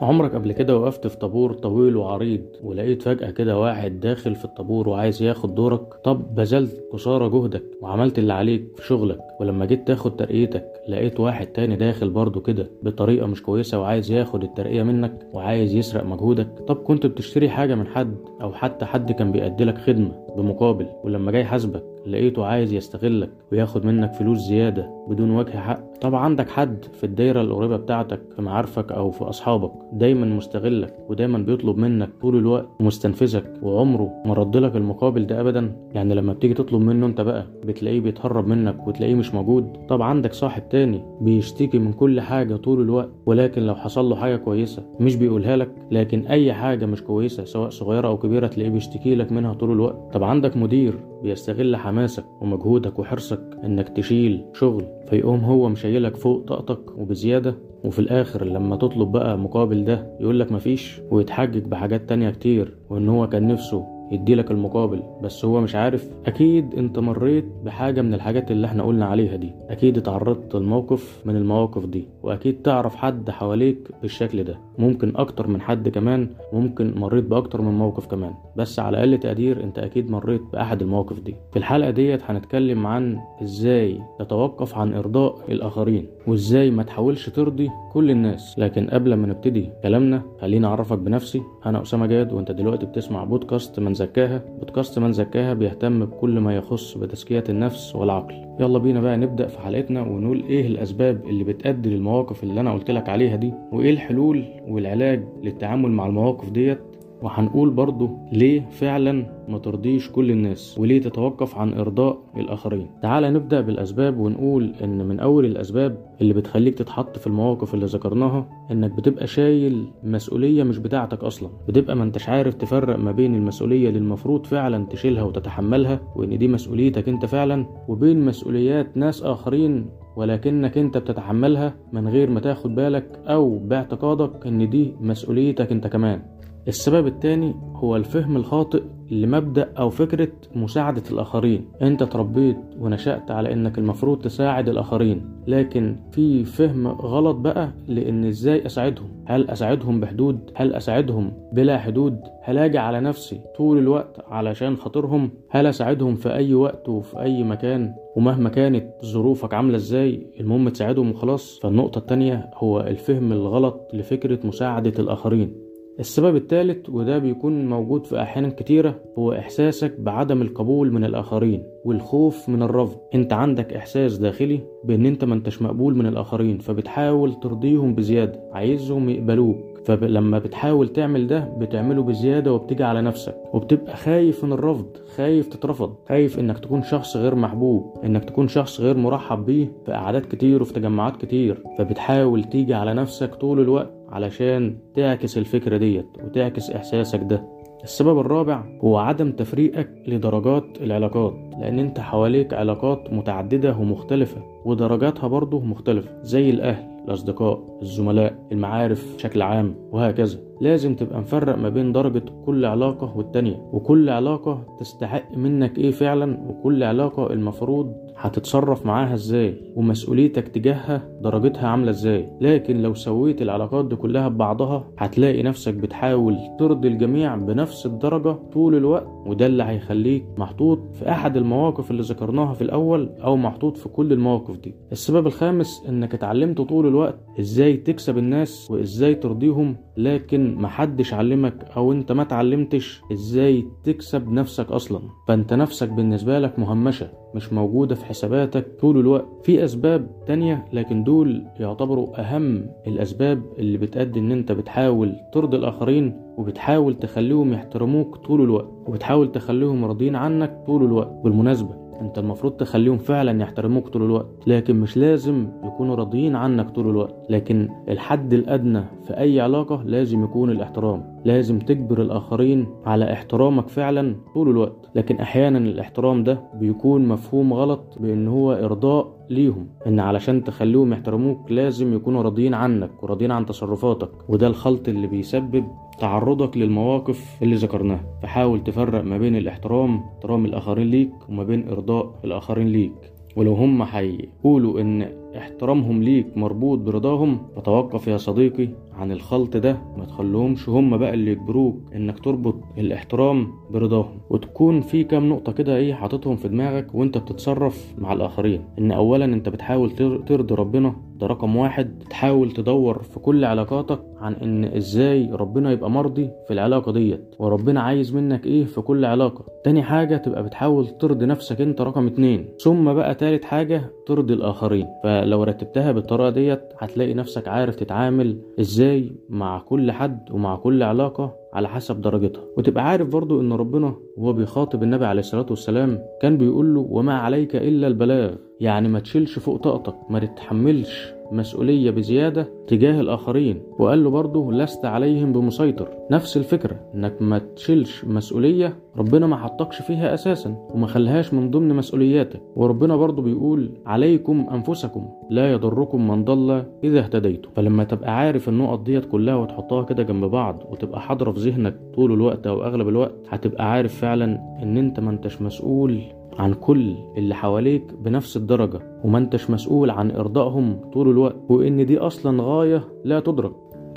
عمرك قبل كده وقفت في طابور طويل وعريض ولقيت فجأة كده واحد داخل في الطابور وعايز ياخد دورك؟ طب بذلت قصارى جهدك وعملت اللي عليك في شغلك ولما جيت تاخد ترقيتك لقيت واحد تاني داخل برضه كده بطريقة مش كويسة وعايز ياخد الترقية منك وعايز يسرق مجهودك؟ طب كنت بتشتري حاجة من حد أو حتى حد كان بيأديلك خدمة بمقابل ولما جاي حاسبك لقيته عايز يستغلك وياخد منك فلوس زيادة بدون وجه حق. طب عندك حد في الدايرة القريبة بتاعتك في معارفك أو في أصحابك دايما مستغلك ودايما بيطلب منك طول الوقت ومستنفذك وعمره ما ردلك المقابل ده أبدا؟ يعني لما بتيجي تطلب منه أنت بقى بتلاقيه بيتهرب منك وتلاقيه مش موجود. طب عندك صاحب تاني بيشتكي من كل حاجة طول الوقت ولكن لو حصل له حاجة كويسة مش بيقولها لك لكن أي حاجة مش كويسة سواء صغيرة أو كبيرة تلاقيه بيشتكي لك منها طول الوقت. طب عندك مدير بيستغل حماسك ومجهودك وحرصك إنك تشيل شغل فيقوم هو مشيلك فوق طاقتك وبزيادة. وفي الآخر لما تطلب بقى مقابل ده يقولك مفيش ويتحجج بحاجات تانية كتير وإن هو كان نفسه يديلك المقابل. بس هو مش عارف أكيد أنت مريت بحاجة من الحاجات اللي إحنا قلنا عليها دي. أكيد اتعرضت لموقف من المواقف دي وأكيد تعرف حد حواليك بالشكل ده. ممكن أكتر من حد كمان ممكن مريت بأكتر من موقف كمان. بس على أقل تقدير أنت أكيد مريت بأحد المواقف دي. في الحلقة ديت هنتكلم عن إزاي تتوقف عن إرضاء الآخرين وإزاي ما تحاولش ترضي كل الناس. لكن قبل ما نبتدي كلامنا خليني أعرفك بنفسي. أنا أسامة جاد وأنت دلوقتي بتسمع بودكاست من زكاها. بودكاست من زكاها بيهتم بكل ما يخص بتزكية النفس والعقل. يلا بينا بقى نبدأ في حلقتنا ونقول إيه الأسباب اللي بتؤدي للمواقف اللي أنا قلت لك عليها دي وإيه الحلول والعلاج للتعامل مع المواقف ديت. وهنقول برضو ليه فعلا ما ترضيش كل الناس وليه تتوقف عن إرضاء الآخرين. تعال نبدأ بالأسباب ونقول إن من أول الأسباب اللي بتخليك تتحط في المواقف اللي ذكرناها إنك بتبقى شايل مسؤولية مش بتاعتك أصلا. بتبقى ما أنتش عارف تفرق ما بين المسؤولية اللي المفروض فعلا تشيلها وتتحملها وإن دي مسؤوليتك أنت فعلا وبين مسؤوليات ناس آخرين ولكنك أنت بتتحملها من غير ما تاخد بالك أو باعتقادك إن دي مسؤوليتك أنت كمان. السبب التاني هو الفهم الخاطئ لمبدأ أو فكرة مساعدة الآخرين. أنت تربيت ونشأت على أنك المفروض تساعد الآخرين لكن في فهم غلط بقى لأن إزاي أساعدهم؟ هل أساعدهم بحدود؟ هل أساعدهم بلا حدود؟ هل أجي على نفسي طول الوقت علشان خاطرهم؟ هل أساعدهم في أي وقت وفي أي مكان؟ ومهما كانت ظروفك عاملة إزاي المهم تساعدهم وخلاص. فالنقطة التانية هو الفهم الغلط لفكرة مساعدة الآخرين. السبب الثالث وده بيكون موجود في أحيان كتيرة هو إحساسك بعدم القبول من الآخرين والخوف من الرفض. أنت عندك إحساس داخلي بأن أنت ما أنتش مقبول من الآخرين فبتحاول ترضيهم بزيادة عايزهم يقبلوك. فلما بتحاول تعمل ده بتعمله بزيادة وبتيجي على نفسك وبتبقى خايف من الرفض خايف تترفض خايف إنك تكون شخص غير محبوب إنك تكون شخص غير مرحب بيه في قعدات كتير وفي تجمعات كتير. فبتحاول تيجي على نفسك طول الوقت. علشان تعكس الفكرة ديت وتعكس إحساسك ده. السبب الرابع هو عدم تفريقك لدرجات العلاقات لأن أنت حواليك علاقات متعددة ومختلفة ودرجاتها برضه مختلفة زي الأهل الأصدقاء الزملاء المعارف بشكل عام وهكذا. لازم تبقى مفرق ما بين درجة كل علاقة والتانية وكل علاقة تستحق منك إيه فعلا وكل علاقة المفروض هتتصرف معاها إزاي؟ ومسؤوليتك تجاهها درجتها عاملة إزاي؟ لكن لو سويت العلاقات دي كلها ببعضها هتلاقي نفسك بتحاول ترضي الجميع بنفس الدرجة طول الوقت. وده اللي هيخليك محطوط في أحد المواقف اللي ذكرناها في الأول أو محطوط في كل المواقف دي. السبب الخامس إنك اتعلمت طول الوقت إزاي تكسب الناس وإزاي ترضيهم لكن محدش علمك أو أنت ما اتعلمتش إزاي تكسب نفسك أصلا. فأنت نفسك بالنسبة لك مهمشة مش موجودة في حساباتك طول الوقت. في أسباب تانية لكن دول يعتبروا أهم الأسباب اللي بتأدي إن أنت بتحاول ترضي الآخرين وبتحاول تخليهم يحترموك طول الوقت وبتحاول تخليهم راضيين عنك طول الوقت. بالمناسبة انت المفروض تخليهم فعلا يحترموك طول الوقت لكن مش لازم يكونوا راضيين عنك طول الوقت. لكن الحد الأدنى في أي علاقة لازم يكون الاحترام. لازم تجبر الآخرين على احترامك فعلا طول الوقت. لكن أحيانا الاحترام ده بيكون مفهوم غلط بأن هو إرضاء ليهم. إن علشان تخليهم يحترموك لازم يكونوا راضيين عنك وراضيين عن تصرفاتك وده الخلط اللي بيسبب تعرضك للمواقف اللي ذكرناها. فحاول تفرق ما بين الاحترام احترام الآخرين ليك وما بين إرضاء الآخرين ليك. ولو هم هيقولوا إن احترامهم ليك مربوط برضاهم فتوقف يا صديقي عن الخلط ده. ما تخليهمش هم بقى اللي يجبروك إنك تربط الاحترام برضاهم. وتكون في كام نقطة كده إيه حاططهم في دماغك وأنت بتتصرف مع الآخرين. إن اولا أنت بتحاول ترضي ربنا ده رقم واحد. تحاول تدور في كل علاقاتك عن إن إزاي ربنا يبقى مرضي في العلاقة ديت وربنا عايز منك إيه في كل علاقة. تاني حاجة تبقى بتحاول ترضي نفسك أنت رقم اتنين. ثم بقى تالت حاجة ترضي الآخرين. فلو رتبتها بالطريقة ديت هتلاقي نفسك عارف تتعامل إزاي مع كل حد ومع كل علاقة على حسب درجتها. وتبقى عارف برضو إن ربنا وهو بيخاطب النبي عليه الصلاة والسلام كان بيقول له وما عليك إلا البلاغ. يعني ما تشيلش فوق طاقتك ما تتحملش مسؤولية بزيادة تجاه الآخرين وقال له برضه لست عليهم بمسيطر. نفس الفكرة إنك ما تشيلش مسؤولية ربنا ما حطكش فيها أساسا وما خلهاش من ضمن مسؤولياتك. وربنا برضه بيقول عليكم أنفسكم لا يضركم من ضل إذا اهتديتم. فلما تبقى عارف النقط ديت كلها وتحطها كده جنب بعض وتبقى حاضرة في ذهنك طول الوقت أو أغلب الوقت هتبقى عارف فعلا إن أنت ما أنتش مسؤول عن كل اللي حواليك بنفس الدرجة وما انتش مسؤول عن إرضائهم طول الوقت وإن دي أصلا غاية لا تدرك.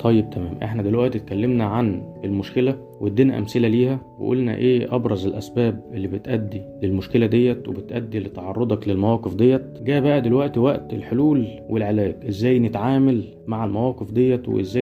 طيب تمام. إحنا دلوقتي اتكلمنا عن المشكلة وادينا أمثلة ليها وقلنا إيه أبرز الأسباب اللي بتأدي للمشكلة ديت وبتأدي لتعرضك للمواقف ديت. جاء بقى دلوقتي وقت الحلول والعلاج إزاي نتعامل مع المواقف ديت وإزاي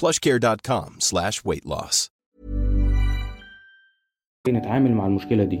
plushcare.com slash weight loss. نتعامل مع المشكلة دي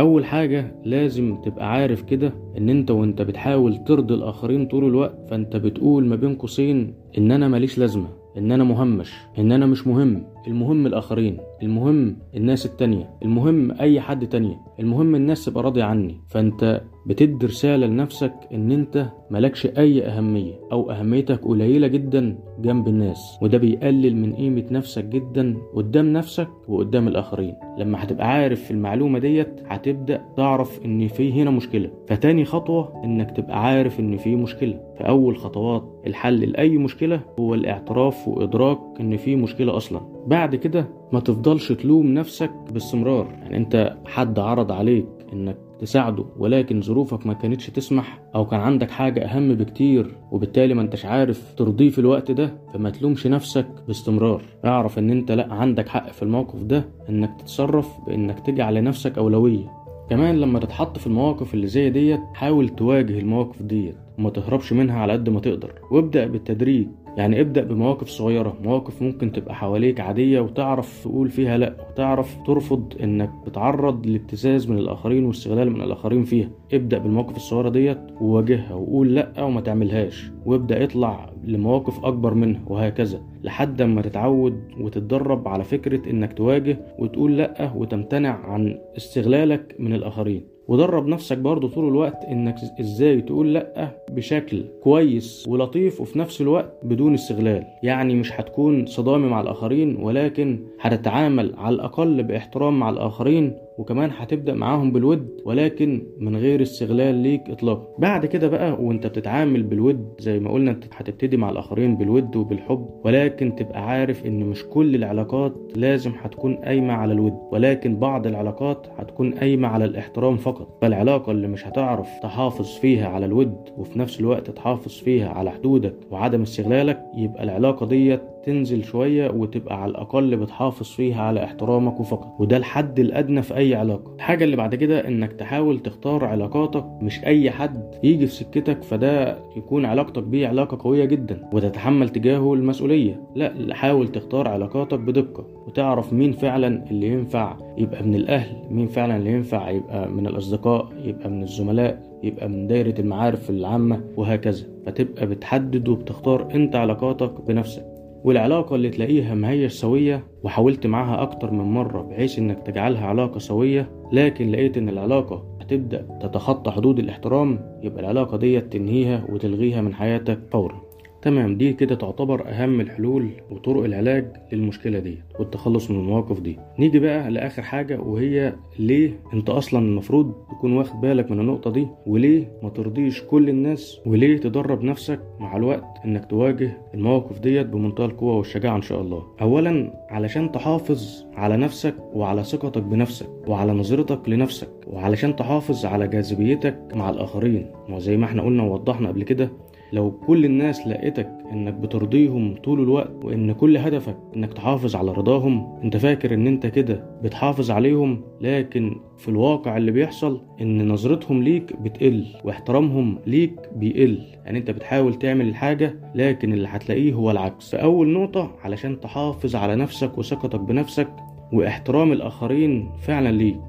أول حاجة لازم تبقى عارف كده إن أنت وأنت بتحاول ترضي الآخرين طول الوقت فأنت بتقول ما بين قوسين إن أنا ماليش لازمة إن أنا مهمش إن أنا مش مهم المهم الآخرين المهم الناس التانية المهم أي حد تانية المهم الناس تبقى راضية عني. فأنت بتدي رسالة لنفسك إن أنت ملكش أي أهمية أو أهميتك قليلة جدا جنب الناس وده بيقلل من قيمة نفسك جدا قدام نفسك وقدام الآخرين. لما هتبقى عارف المعلومة ديت هتبدأ تعرف إن في هنا مشكلة. فتاني خطوة إنك تبقى عارف إن في مشكلة. فأول خطوات الحل لأي مشكلة هو الاعتراف وإدراك إن في مشكلة أصلا. بعد كده ما تفضلش تلوم نفسك باستمرار. يعني انت حد عرض عليك انك تساعده ولكن ظروفك ما كانتش تسمح أو كان عندك حاجة اهم بكتير وبالتالي ما انتش عارف ترضيه في الوقت ده فما تلومش نفسك باستمرار. اعرف ان انت لا عندك حق في الموقف ده انك تتصرف بانك تجعل لنفسك اولوية. كمان لما تتحط في المواقف اللي زي ديت حاول تواجه المواقف ديت. وما تهربش منها على قد ما تقدر. وابدأ بالتدريج. يعني ابدأ بمواقف صغيرة. مواقف ممكن تبقى حواليك عادية وتعرف تقول فيها لأ. وتعرف ترفض إنك تتعرض لابتزاز من الآخرين واستغلال من الآخرين فيها. ابدأ بالمواقف الصغيرة ديت وواجهها وقول لأ وما تعملهاش. وابدأ اطلع لمواقف أكبر منها وهكذا. لحد ما تتعود وتتدرب على فكرة إنك تواجه وتقول لأ وتمتنع عن استغلالك من الآخرين. ودرب نفسك برضو طول الوقت إنك إزاي تقول لأ بشكل كويس ولطيف وفي نفس الوقت بدون استغلال. يعني مش هتكون صدامي مع الآخرين ولكن هتتعامل على الأقل بإحترام مع الآخرين وكمان هتبدأ معاهم بالود ولكن من غير استغلال ليك اطلاقا. بعد كده بقى وأنت بتتعامل بالود زي ما قلنا أنت هتبتدي مع الآخرين بالود وبالحب ولكن تبقى عارف إن مش كل العلاقات لازم هتكون قايمة على الود ولكن بعض العلاقات هتكون قايمة على الاحترام فقط. فالعلاقة اللي مش هتعرف تحافظ فيها على الود وفي نفس الوقت تحافظ فيها على حدودك وعدم استغلالك يبقى العلاقة ديت تنزل شوية وتبقى على الأقل بتحافظ فيها على احترامك وفقط وده الحد الأدنى في أي علاقة. الحاجة اللي بعد كده إنك تحاول تختار علاقاتك مش أي حد يجي في سكتك فده يكون علاقتك بيه علاقة قوية جدا وتتحمل تجاهه المسؤولية. لا حاول تختار علاقاتك بدقة وتعرف مين فعلا اللي ينفع يبقى من الأهل مين فعلا اللي ينفع يبقى من الأصدقاء يبقى من الزملاء يبقى من دايرة المعارف العامة وهكذا. فتبقى بتحدد وبتختار أنت علاقاتك بنفسك. والعلاقة اللي تلاقيها مهيش سوية وحاولت معاها أكتر من مرة بحيث إنك تجعلها علاقة سوية لكن لقيت إن العلاقة هتبدأ تتخطى حدود الاحترام يبقى العلاقة ديت تنهيها وتلغيها من حياتك فورا. تمام دي كده تعتبر أهم الحلول وطرق العلاج للمشكلة دي والتخلص من المواقف دي. نيجي بقى لآخر حاجة وهي ليه أنت أصلا المفروض تكون واخد بالك من النقطة دي وليه ما ترضيش كل الناس وليه تدرب نفسك مع الوقت إنك تواجه المواقف ديت بمنتهى القوة والشجاعة إن شاء الله. أولا علشان تحافظ على نفسك وعلى ثقتك بنفسك وعلى نظرتك لنفسك وعلشان تحافظ على جاذبيتك مع الآخرين. وزي ما إحنا قلنا ووضحنا قبل كده لو كل الناس لقيتك إنك بترضيهم طول الوقت وإن كل هدفك إنك تحافظ على رضاهم أنت فاكر إن أنت كده بتحافظ عليهم لكن في الواقع اللي بيحصل إن نظرتهم ليك بتقل واحترامهم ليك بيقل. يعني أنت بتحاول تعمل الحاجة لكن اللي هتلاقيه هو العكس. فاول نقطة علشان تحافظ على نفسك وثقتك بنفسك واحترام الآخرين فعلا ليك.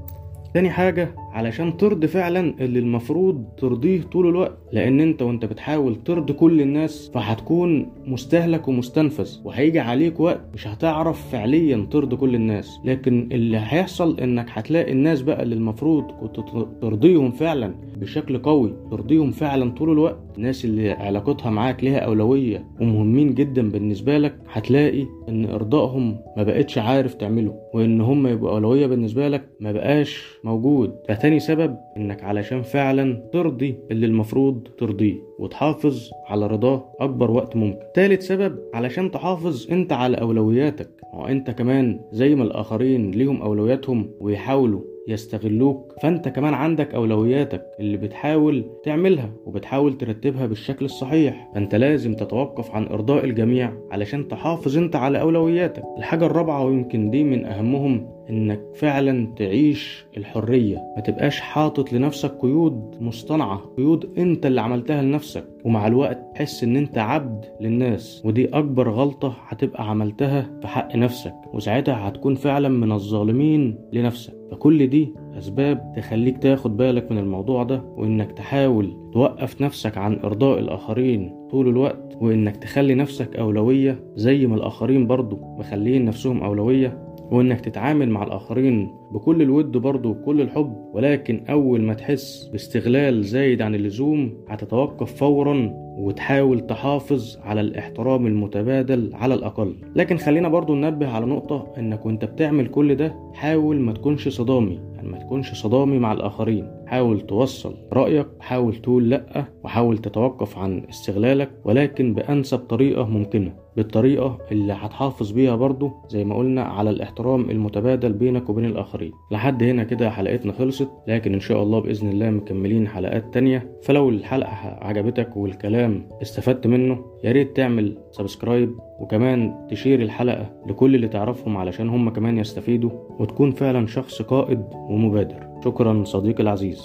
تاني حاجة علشان ترضي فعلا اللي المفروض ترضيه طول الوقت لأن أنت وأنت بتحاول ترضي كل الناس فهتكون مستهلك ومستنفذ وهيجي عليك وقت مش هتعرف فعليا ترضي كل الناس. لكن اللي هيحصل إنك هتلاقي الناس بقى اللي المفروض كنت ترضيهم فعلا بشكل قوي ترضيهم فعلا طول الوقت. الناس اللي علاقتها معاك ليها أولوية ومهمين جدا بالنسبة لك هتلاقي إن إرضائهم ما بقتش عارف تعمله وإن هم يبقوا أولوية بالنسبة لك ما بقاش موجود. تاني سبب إنك علشان فعلا ترضي اللي المفروض ترضيه وتحافظ على رضاه أكبر وقت ممكن. تالت سبب علشان تحافظ أنت على أولوياتك وأنت كمان زي ما الآخرين ليهم أولوياتهم ويحاولوا يستغلوك فأنت كمان عندك أولوياتك اللي بتحاول تعملها وبتحاول ترتبها بالشكل الصحيح. فأنت لازم تتوقف عن إرضاء الجميع علشان تحافظ أنت على أولوياتك. الحاجة الرابعة ويمكن دي من أهمهم إنك فعلا تعيش الحرية. ما تبقاش حاطط لنفسك قيود مصطنعة قيود أنت اللي عملتها لنفسك. ومع الوقت تحس إن أنت عبد للناس ودي أكبر غلطة هتبقى عملتها في حق نفسك. وساعتها هتكون فعلا من الظالمين لنفسك. فكل دي أسباب تخليك تاخد بالك من الموضوع ده وإنك تحاول توقف نفسك عن إرضاء الآخرين طول الوقت وإنك تخلي نفسك أولوية زي ما الآخرين برضو مخلين نفسهم أولوية. وإنك تتعامل مع الآخرين بكل الود برضه وكل الحب ولكن أول ما تحس باستغلال زايد عن اللزوم هتتوقف فورا وتحاول تحافظ على الاحترام المتبادل على الأقل. لكن خلينا برضو ننبه على نقطة إنك وإنت بتعمل كل ده حاول ما تكونش صدامي. ما تكونش صدامي مع الآخرين. حاول توصل رأيك حاول تقول لأ وحاول تتوقف عن استغلالك ولكن بأنسب طريقة ممكنة. بالطريقة اللي هتحافظ بيها برضو زي ما قلنا على الاحترام المتبادل بينك وبين الآخرين. لحد هنا كده حلقتنا خلصت لكن إن شاء الله بإذن الله مكملين حلقات تانية. فلو الحلقة عجبتك والكلام استفدت منه يا ريت تعمل subscribe وكمان تشير الحلقة لكل اللي تعرفهم علشان هم كمان يستفيدوا وتكون فعلا شخص قائد ومبادر شكرا صديقي العزيز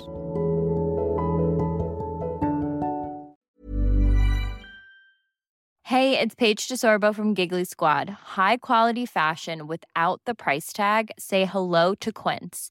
Hey, it's Paige DeSorbo from Giggly Squad. High quality fashion without the price tag. Say hello to Quince.